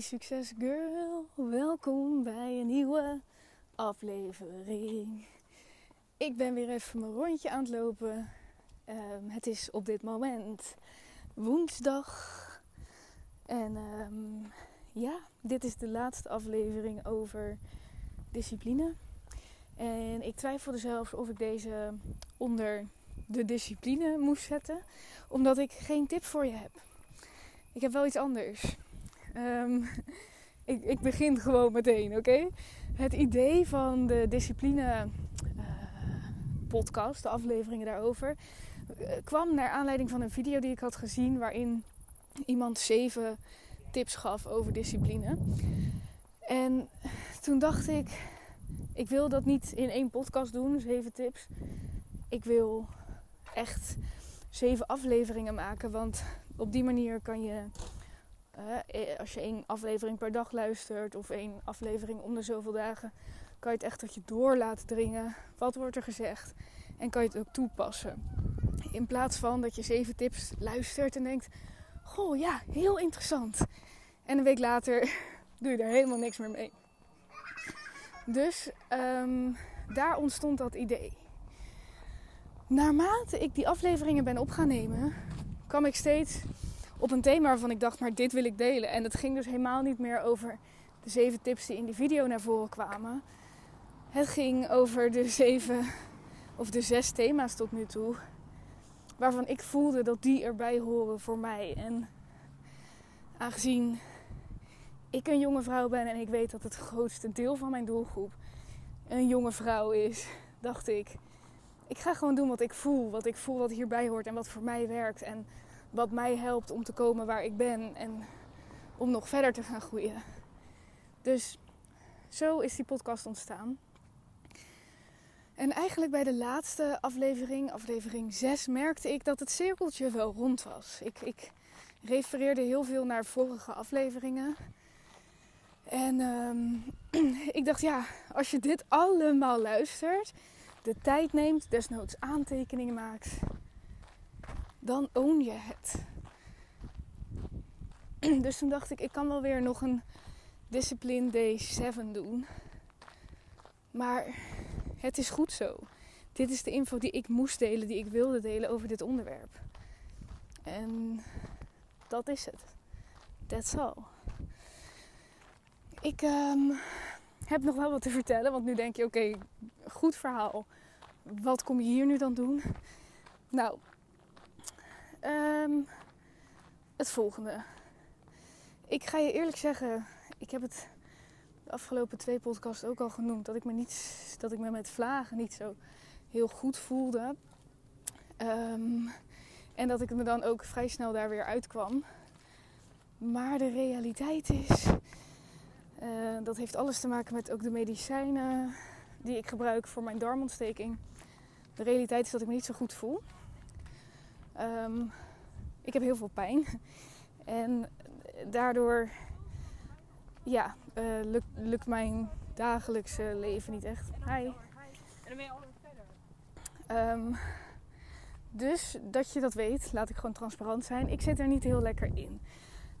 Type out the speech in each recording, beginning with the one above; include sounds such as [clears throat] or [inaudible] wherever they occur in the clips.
Succes girl, welkom bij een nieuwe aflevering. Ik ben weer even mijn rondje aan het lopen. Um, het is op dit moment woensdag. En um, ja, dit is de laatste aflevering over discipline. En ik twijfelde zelfs of ik deze onder de discipline moest zetten, omdat ik geen tip voor je heb. Ik heb wel iets anders. Um, [laughs] ik, ik, begin gewoon meteen, oké? Het idee van de discipline uh, podcast, de afleveringen daarover, uh, kwam naar aanleiding van een video die ik had gezien waarin iemand zeven tips gaf over discipline. En toen dacht ik, ik wil dat niet in één podcast doen, zeven tips. Ik wil echt zeven afleveringen maken, want op die manier kan je uh, als je één aflevering per dag luistert of één aflevering om de zoveel dagen, kan je het echt tot je door laten dringen. Wat wordt er gezegd? En kan je het ook toepassen. In plaats van dat je zeven tips luistert en denkt: Goh, ja, heel interessant. En een week later [laughs] doe je er helemaal niks meer mee. Dus um, daar ontstond dat idee. Naarmate ik die afleveringen ben op gaan nemen, kwam ik steeds op een thema waarvan ik dacht, maar dit wil ik delen. En het ging dus helemaal niet meer over de zeven tips die in die video naar voren kwamen. Het ging over de zeven of de zes thema's tot nu toe. Waarvan ik voelde dat die erbij horen voor mij. En aangezien ik een jonge vrouw ben en ik weet dat het grootste deel van mijn doelgroep een jonge vrouw is, dacht ik, ik ga gewoon doen wat ik voel. Wat ik voel wat hierbij hoort en wat voor mij werkt. En wat mij helpt om te komen waar ik ben en om nog verder te gaan groeien. Dus zo is die podcast ontstaan. En eigenlijk bij de laatste aflevering, aflevering 6, merkte ik dat het cirkeltje wel rond was. Ik, ik refereerde heel veel naar vorige afleveringen. En um, [clears throat] ik dacht, ja, als je dit allemaal luistert, de tijd neemt, desnoods aantekeningen maakt, dan own je het. [clears throat] Dus toen dacht ik, ik kan wel weer nog een Discipline Day 7 doen. Maar het is goed zo. Dit is de info die ik moest delen, die ik wilde delen over dit onderwerp. En dat is het. That's all. Ik um, heb nog wel wat te vertellen, want nu denk je: oké, goed verhaal. Wat kom je hier nu dan doen? Nou, um, het volgende. Ik ga je eerlijk zeggen, ik heb het de afgelopen twee podcasts ook al genoemd. Dat ik me, niet, dat ik me met vlagen niet zo heel goed voelde. Um, en dat ik me dan ook vrij snel daar weer uitkwam. Maar de realiteit is, uh, dat heeft alles te maken met ook de medicijnen die ik gebruik voor mijn darmontsteking. De realiteit is dat ik me niet zo goed voel. Um, ik heb heel veel pijn. En daardoor ja, uh, lukt, lukt mijn dagelijkse leven niet echt. Hi. En dan ben je al verder. Um, dus dat je dat weet, laat ik gewoon transparant zijn. Ik zit er niet heel lekker in.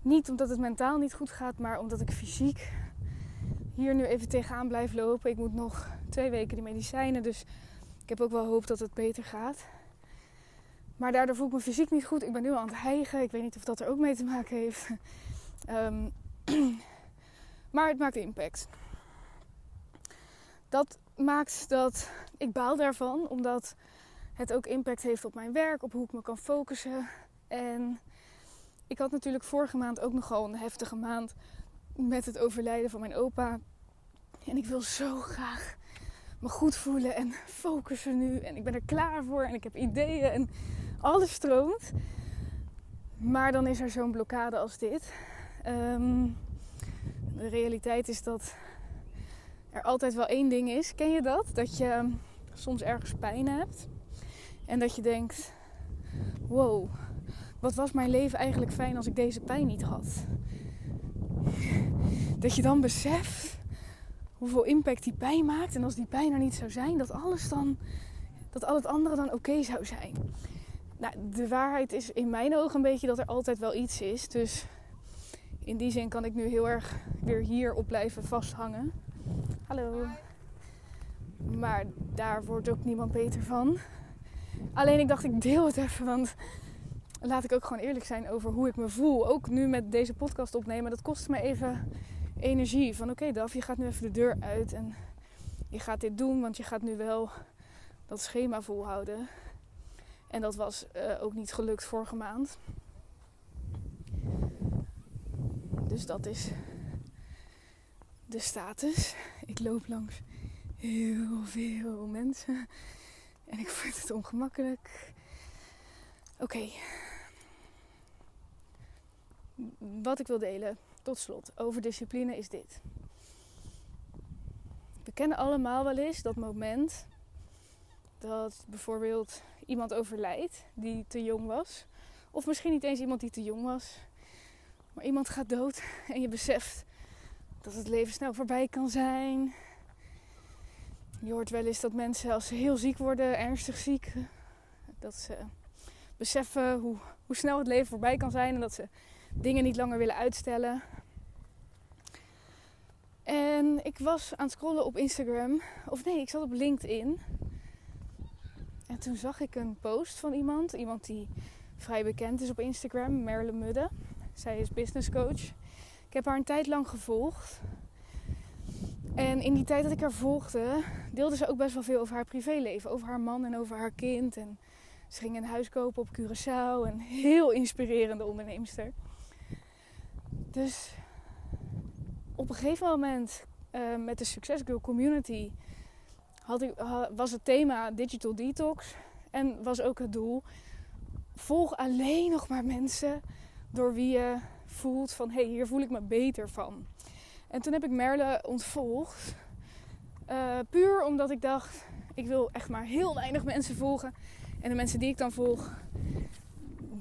Niet omdat het mentaal niet goed gaat, maar omdat ik fysiek hier nu even tegenaan blijf lopen. Ik moet nog twee weken die medicijnen, dus ik heb ook wel hoop dat het beter gaat. Maar daardoor voel ik me fysiek niet goed. Ik ben nu al aan het hijgen. Ik weet niet of dat er ook mee te maken heeft. Um, [laughs] [clears throat] maar het maakt impact. Dat maakt dat ik baal daarvan, omdat het ook impact heeft op mijn werk, op hoe ik me kan focussen. En ik had natuurlijk vorige maand ook nogal een heftige maand met het overlijden van mijn opa. En ik wil zo graag me goed voelen en focussen nu. En ik ben er klaar voor en ik heb ideeën en alles stroomt. Maar dan is er zo'n blokkade als dit. Um, de realiteit is dat er altijd wel één ding is. Ken je dat? Dat je soms ergens pijn hebt. En dat je denkt: wow, wat was mijn leven eigenlijk fijn als ik deze pijn niet had? Dat je dan beseft hoeveel impact die pijn maakt. En als die pijn er niet zou zijn, dat alles dan, dat al het andere dan oké zou zijn. Nou, de waarheid is in mijn ogen een beetje dat er altijd wel iets is. Dus in die zin kan ik nu heel erg weer hier op blijven vasthangen. Hallo. Maar daar wordt ook niemand beter van. Alleen ik dacht, ik deel het even, want laat ik ook gewoon eerlijk zijn over hoe ik me voel. Ook nu met deze podcast opnemen, dat kost me even energie. Van oké, Daf, je gaat nu even de deur uit en je gaat dit doen, want je gaat nu wel dat schema volhouden. En dat was uh, ook niet gelukt vorige maand. Dus dat is de status. Ik loop langs heel veel mensen en ik vind het ongemakkelijk. Oké. Wat ik wil delen tot slot over discipline is dit. We kennen allemaal wel eens dat moment dat bijvoorbeeld iemand overlijdt die te jong was. Of misschien niet eens iemand die te jong was. Maar iemand gaat dood en je beseft dat het leven snel voorbij kan zijn. Je hoort wel eens dat mensen als ze heel ziek worden, ernstig ziek, dat ze beseffen hoe, hoe snel het leven voorbij kan zijn en dat ze dingen niet langer willen uitstellen. En ik was aan het scrollen op Instagram, of nee, ik zat op LinkedIn. En toen zag ik een post van iemand, iemand die vrij bekend is op Instagram, Merle Mudde. Zij is business coach. Ik heb haar een tijd lang gevolgd. En in die tijd dat ik haar volgde, deelde ze ook best wel veel over haar privéleven. Over haar man en over haar kind. En ze ging een huis kopen op Curaçao. Een heel inspirerende onderneemster. Dus op een gegeven moment uh, met de Success Girl Community had ik, was het thema Digital Detox. En was ook het doel: volg alleen nog maar mensen door wie je voelt van hé, hey, hier voel ik me beter van. En toen heb ik Merle ontvolgd. Uh, puur omdat ik dacht, ik wil echt maar heel weinig mensen volgen. En de mensen die ik dan volg,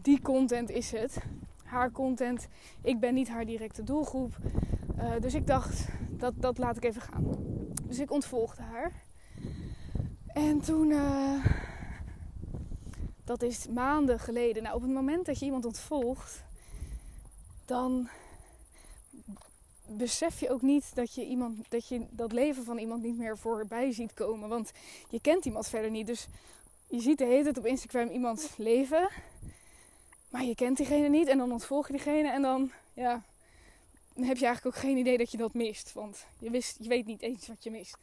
die content is het. Haar content. Ik ben niet haar directe doelgroep. Uh, dus ik dacht, dat, dat laat ik even gaan. Dus ik ontvolgde haar. En toen, uh, dat is maanden geleden. Nou, op het moment dat je iemand ontvolgt, dan besef je ook niet dat je, iemand, dat je dat leven van iemand niet meer voorbij ziet komen. Want je kent iemand verder niet. Dus je ziet de hele tijd op Instagram iemands leven. Maar je kent diegene niet. En dan ontvolg je diegene. En dan, ja, dan heb je eigenlijk ook geen idee dat je dat mist. Want je, wist, je weet niet eens wat je mist.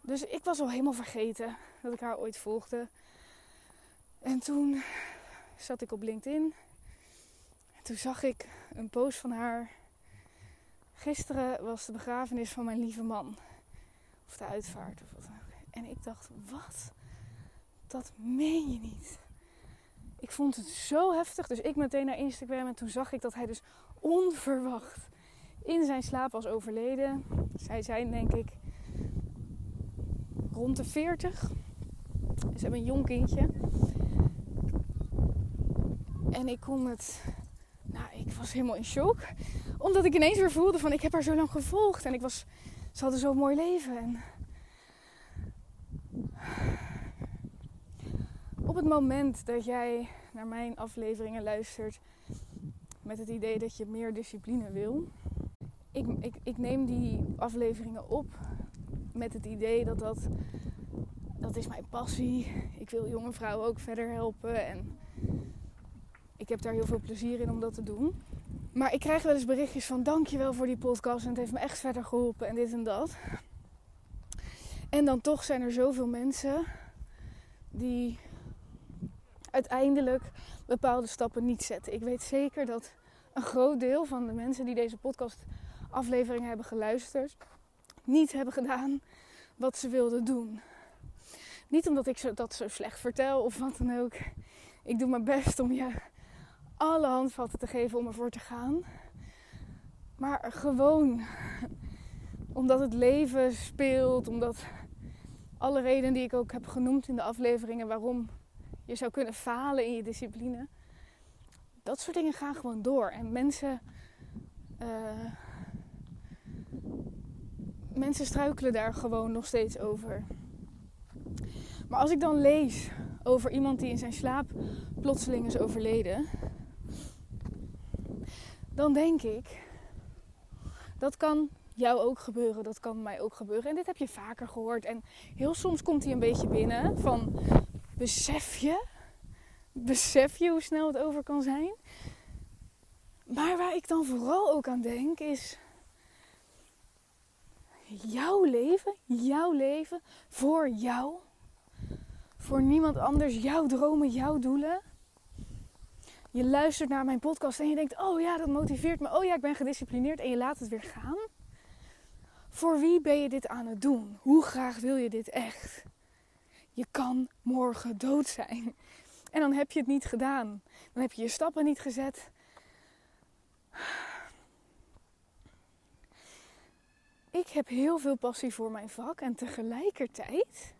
Dus ik was al helemaal vergeten dat ik haar ooit volgde. En toen zat ik op LinkedIn. En toen zag ik een post van haar Gisteren was de begrafenis van mijn lieve man. Of de uitvaart of wat dan ook. En ik dacht, wat? Dat meen je niet. Ik vond het zo heftig. Dus ik meteen naar Instagram en toen zag ik dat hij dus onverwacht in zijn slaap was overleden. Zij zijn denk ik rond de 40. Ze hebben een jong kindje. En ik kon het nou, ik was helemaal in shock. Omdat ik ineens weer voelde van ik heb haar zo lang gevolgd. En ik was, ze hadden zo'n mooi leven. En op het moment dat jij naar mijn afleveringen luistert met het idee dat je meer discipline wil. Ik, ik, ik neem die afleveringen op met het idee dat dat, dat is mijn passie. Ik wil jonge vrouwen ook verder helpen. En ik heb daar heel veel plezier in om dat te doen. Maar ik krijg wel eens berichtjes van dankjewel voor die podcast en het heeft me echt verder geholpen en dit en dat. En dan toch zijn er zoveel mensen die uiteindelijk bepaalde stappen niet zetten. Ik weet zeker dat een groot deel van de mensen die deze podcast aflevering hebben geluisterd, niet hebben gedaan wat ze wilden doen. Niet omdat ik dat zo slecht vertel of wat dan ook. Ik doe mijn best om je alle handvatten te geven om ervoor te gaan. Maar gewoon omdat het leven speelt, omdat alle redenen die ik ook heb genoemd in de afleveringen waarom je zou kunnen falen in je discipline. Dat soort dingen gaan gewoon door. En mensen, uh, mensen struikelen daar gewoon nog steeds over. Maar als ik dan lees over iemand die in zijn slaap plotseling is overleden, dan denk ik, dat kan jou ook gebeuren, dat kan mij ook gebeuren. En dit heb je vaker gehoord. En heel soms komt hij een beetje binnen van, besef je, besef je hoe snel het over kan zijn? Maar waar ik dan vooral ook aan denk is jouw leven, jouw leven voor jou, voor niemand anders, jouw dromen, jouw doelen. Je luistert naar mijn podcast en je denkt: Oh ja, dat motiveert me. Oh ja, ik ben gedisciplineerd en je laat het weer gaan. Voor wie ben je dit aan het doen? Hoe graag wil je dit echt? Je kan morgen dood zijn. En dan heb je het niet gedaan. Dan heb je je stappen niet gezet. Ik heb heel veel passie voor mijn vak en tegelijkertijd,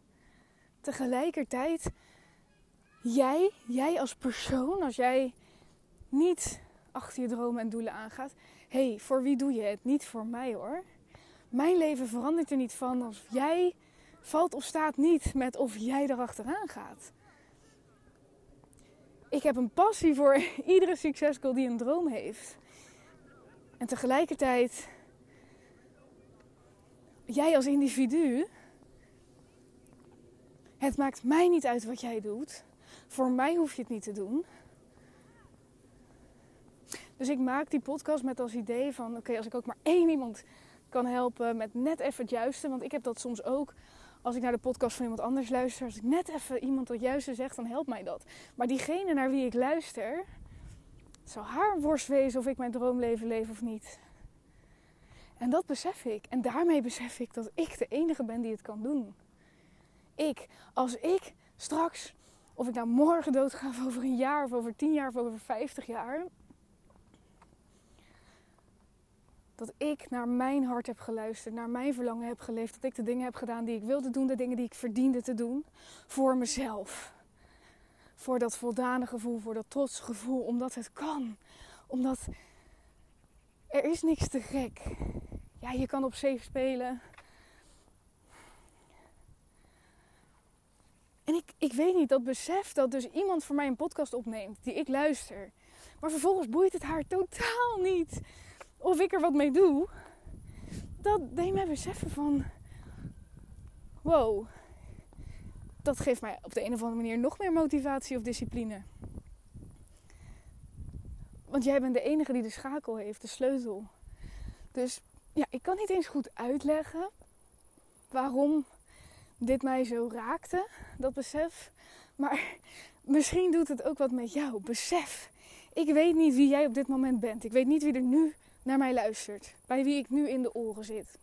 tegelijkertijd, jij, jij als persoon, als jij niet achter je dromen en doelen aangaat, hé, hey, voor wie doe je het? Niet voor mij hoor. Mijn leven verandert er niet van als jij valt of staat niet met of jij erachteraan gaat. Ik heb een passie voor [laughs] iedere succesgoal die een droom heeft. En tegelijkertijd, jij als individu, het maakt mij niet uit wat jij doet. Voor mij hoef je het niet te doen. Dus ik maak die podcast met als idee van: oké, als ik ook maar één iemand kan helpen met net even het juiste. Want ik heb dat soms ook als ik naar de podcast van iemand anders luister. Als ik net even iemand het juiste zeg, dan helpt mij dat. Maar diegene naar wie ik luister, zou haar worst wezen of ik mijn droomleven leef of niet. En dat besef ik. En daarmee besef ik dat ik de enige ben die het kan doen. Ik, als ik straks, of ik nou morgen doodga of over een jaar of over tien jaar of over vijftig jaar, dat ik naar mijn hart heb geluisterd, naar mijn verlangen heb geleefd, dat ik de dingen heb gedaan die ik wilde doen, de dingen die ik verdiende te doen, voor mezelf. Voor dat voldane gevoel, voor dat trots gevoel, omdat het kan. Omdat er is niks te gek. Ja, je kan op safe spelen. En ik, ik weet niet, dat besef dat dus iemand voor mij een podcast opneemt die ik luister. Maar vervolgens boeit het haar totaal niet of ik er wat mee doe, dat deed mij beseffen van, wow, dat geeft mij op de een of andere manier nog meer motivatie of discipline. Want jij bent de enige die de schakel heeft, de sleutel. Dus ja, ik kan niet eens goed uitleggen waarom dit mij zo raakte, dat besef. Maar [laughs] misschien doet het ook wat met jou. Besef. Ik weet niet wie jij op dit moment bent. Ik weet niet wie er nu naar mij luistert, bij wie ik nu in de oren zit.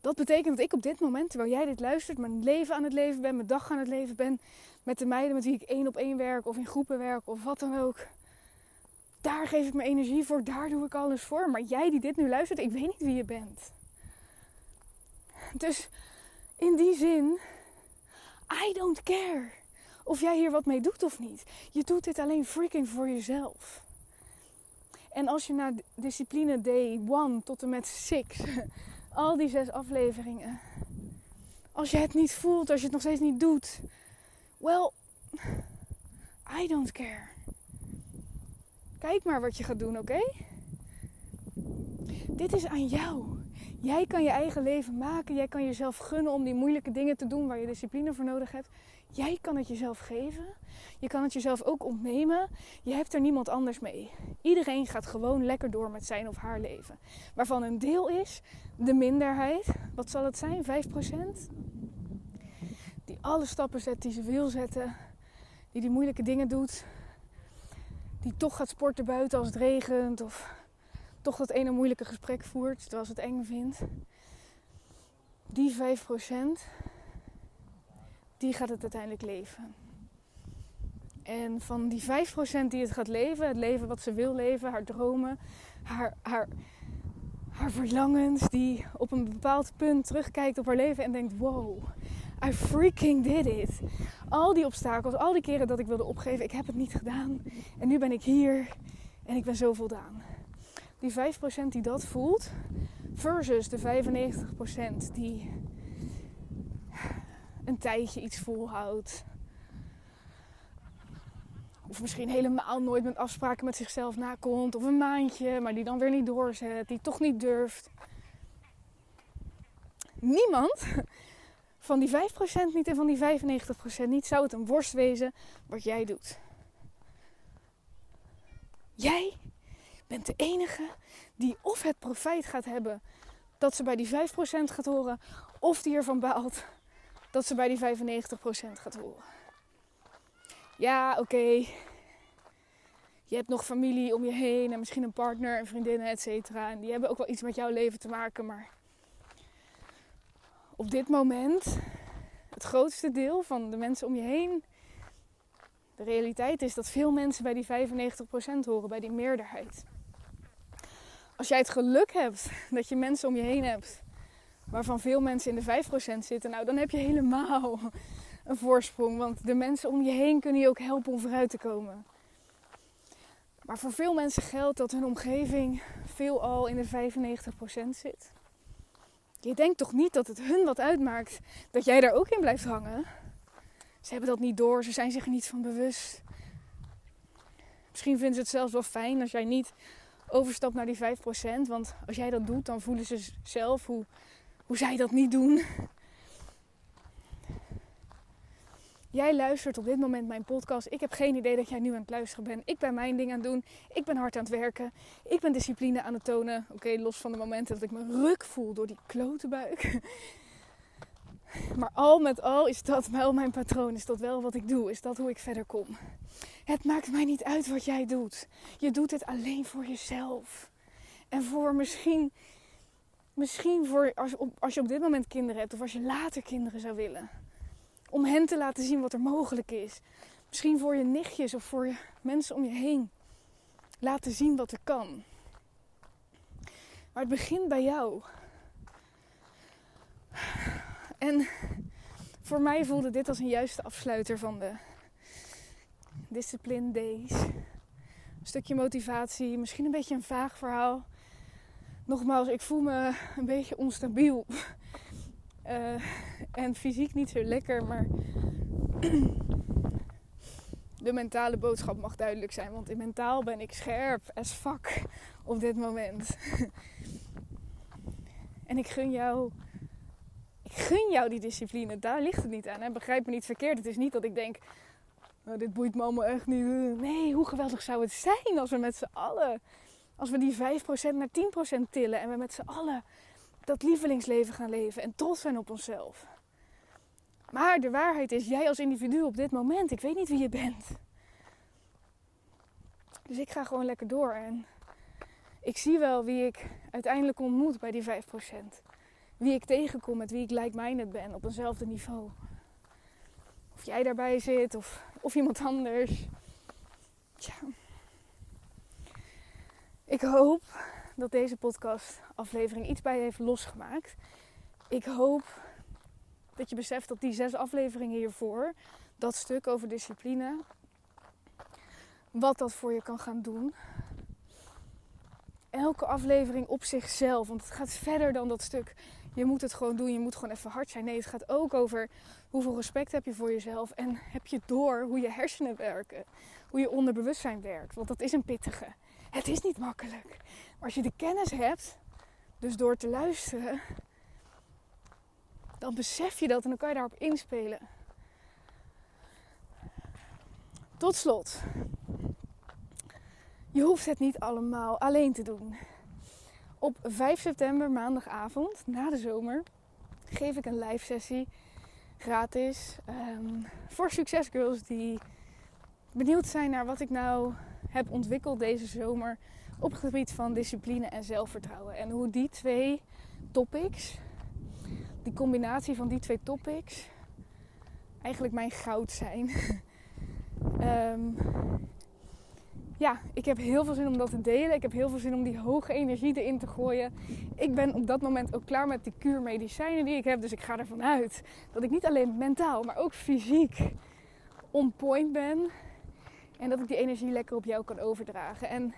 Dat betekent dat ik op dit moment, terwijl jij dit luistert, mijn leven aan het leven ben, mijn dag aan het leven ben, met de meiden met wie ik één op één werk of in groepen werk of wat dan ook. Daar geef ik mijn energie voor, daar doe ik alles voor. Maar jij die dit nu luistert, ik weet niet wie je bent. Dus in die zin, I don't care of jij hier wat mee doet of niet. Je doet dit alleen freaking voor jezelf. En als je naar discipline day 1 tot en met 6, [laughs] al die zes afleveringen, als je het niet voelt, als je het nog steeds niet doet, well, I don't care. Kijk maar wat je gaat doen, oké? Dit is aan jou. Jij kan je eigen leven maken. Jij kan jezelf gunnen om die moeilijke dingen te doen waar je discipline voor nodig hebt. Jij kan het jezelf geven. Je kan het jezelf ook ontnemen. Je hebt er niemand anders mee. Iedereen gaat gewoon lekker door met zijn of haar leven. Waarvan een deel is de minderheid. Wat zal het zijn? 5%? Die alle stappen zet die ze wil zetten. Die die moeilijke dingen doet. Die toch gaat sporten buiten als het regent. Of toch dat ene moeilijke gesprek voert terwijl ze het eng vindt. Die 5% die gaat het uiteindelijk leven. En van die 5% die het gaat leven, het leven wat ze wil leven, haar dromen, haar, haar, haar verlangens, die op een bepaald punt terugkijkt op haar leven en denkt: wow, I freaking did it. Al die obstakels, al die keren dat ik wilde opgeven, ik heb het niet gedaan. En nu ben ik hier en ik ben zo voldaan. Die 5% die dat voelt, versus de 95% die een tijdje iets volhoudt. Of misschien helemaal nooit met afspraken met zichzelf nakomt. Of een maandje, maar die dan weer niet doorzet. Die toch niet durft. Niemand van die 5% niet en van die 95% niet zou het een worst wezen wat jij doet. Jij bent de enige die of het profijt gaat hebben dat ze bij die 5% gaat horen, of die ervan baalt dat ze bij die 95% gaat horen. Ja, oké. Je hebt nog familie om je heen en misschien een partner en vriendinnen, et cetera. En die hebben ook wel iets met jouw leven te maken. Maar op dit moment, het grootste deel van de mensen om je heen, de realiteit is dat veel mensen bij die 95% horen, bij die meerderheid. Als jij het geluk hebt dat je mensen om je heen hebt waarvan veel mensen in de 5% zitten, nou dan heb je helemaal een voorsprong. Want de mensen om je heen kunnen je ook helpen om vooruit te komen. Maar voor veel mensen geldt dat hun omgeving veelal in de 95% zit. Je denkt toch niet dat het hun wat uitmaakt dat jij daar ook in blijft hangen? Ze hebben dat niet door, ze zijn zich er niet van bewust. Misschien vinden ze het zelfs wel fijn als jij niet overstapt naar die 5%. Want als jij dat doet, dan voelen ze zelf hoe, hoe zij dat niet doen. Jij luistert op dit moment mijn podcast. Ik heb geen idee dat jij nu aan het luisteren bent. Ik ben mijn ding aan het doen. Ik ben hard aan het werken. Ik ben discipline aan het tonen. Oké, los van de momenten dat ik me ruk voel door die klote buik. Maar al met al is dat wel mijn patroon. Is dat wel wat ik doe? Is dat hoe ik verder kom? Het maakt mij niet uit wat jij doet. Je doet het alleen voor jezelf. En voor misschien, misschien voor als, als je op dit moment kinderen hebt of als je later kinderen zou willen. Om hen te laten zien wat er mogelijk is. Misschien voor je nichtjes of voor je mensen om je heen. Laten zien wat er kan. Maar het begint bij jou. En voor mij voelde dit als een juiste afsluiter van de Discipline Days. Een stukje motivatie, misschien een beetje een vaag verhaal. Nogmaals, ik voel me een beetje onstabiel. Uh, [laughs] en fysiek niet zo lekker, maar [clears throat] de mentale boodschap mag duidelijk zijn. Want in mentaal ben ik scherp as fuck op dit moment. [laughs] en ik gun jou ik gun jou die discipline. Daar ligt het niet aan. Hè? Begrijp me niet verkeerd. Het is niet dat ik denk, nou, dit boeit me allemaal echt niet. Nee, hoe geweldig zou het zijn als we met z'n allen, als we die 5% naar 10% tillen en we met z'n allen dat lievelingsleven gaan leven en trots zijn op onszelf. Maar de waarheid is, jij als individu op dit moment, ik weet niet wie je bent. Dus ik ga gewoon lekker door en ik zie wel wie ik uiteindelijk ontmoet bij die 5% wie ik tegenkom, met wie ik like-minded ben op eenzelfde niveau. Of jij daarbij zit of, of iemand anders. Tja. Ik hoop dat deze podcast aflevering iets bij je heeft losgemaakt. Ik hoop dat je beseft dat die zes afleveringen hiervoor, dat stuk over discipline, wat dat voor je kan gaan doen elke aflevering op zichzelf. Want het gaat verder dan dat stuk. Je moet het gewoon doen. Je moet gewoon even hard zijn. Nee, het gaat ook over hoeveel respect heb je voor jezelf. En heb je door hoe je hersenen werken. Hoe je onderbewustzijn werkt. Want dat is een pittige. Het is niet makkelijk. Als je de kennis hebt, dus door te luisteren, dan besef je dat en dan kan je daarop inspelen. Tot slot, je hoeft het niet allemaal alleen te doen. Op 5 september, maandagavond, na de zomer, geef ik een live sessie gratis um, voor succesgirls die benieuwd zijn naar wat ik nou heb ontwikkeld deze zomer op het gebied van discipline en zelfvertrouwen. En hoe die twee topics, die combinatie van die twee topics, eigenlijk mijn goud zijn. um, [laughs] ja, ik heb heel veel zin om dat te delen. Ik heb heel veel zin om die hoge energie erin te gooien. Ik ben op dat moment ook klaar met die kuurmedicijnen die ik heb. Dus ik ga ervan uit dat ik niet alleen mentaal, maar ook fysiek on point ben. En dat ik die energie lekker op jou kan overdragen. En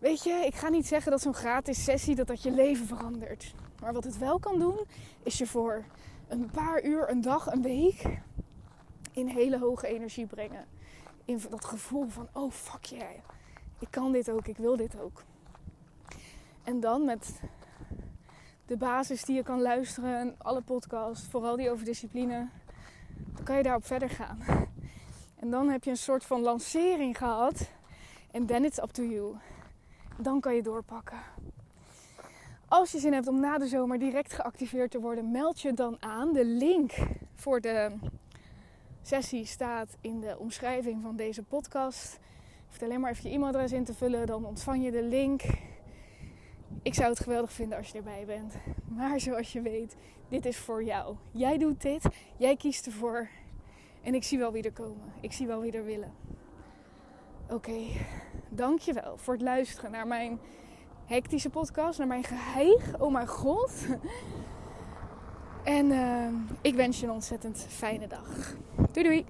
weet je, ik ga niet zeggen dat zo'n gratis sessie dat dat je leven verandert. Maar wat het wel kan doen, is je voor een paar uur, een dag, een week in hele hoge energie brengen in dat gevoel van, oh fuck yeah, ik kan dit ook, ik wil dit ook. En dan met de basis die je kan luisteren, alle podcasts, vooral die over discipline, dan kan je daarop verder gaan. En dan heb je een soort van lancering gehad. En then it's up to you. Dan kan je doorpakken. Als je zin hebt om na de zomer direct geactiveerd te worden, meld je dan aan. De link voor de sessie staat in de omschrijving van deze podcast. Je hoeft alleen maar even je e-mailadres in te vullen, dan ontvang je de link. Ik zou het geweldig vinden als je erbij bent. Maar zoals je weet, dit is voor jou. Jij doet dit, jij kiest ervoor. En ik zie wel wie er komen. Ik zie wel wie er willen. Oké. Dankjewel voor het luisteren naar mijn hectische podcast, naar mijn geheig. Oh mijn god. En uh, ik wens je een ontzettend fijne dag. Doei doei.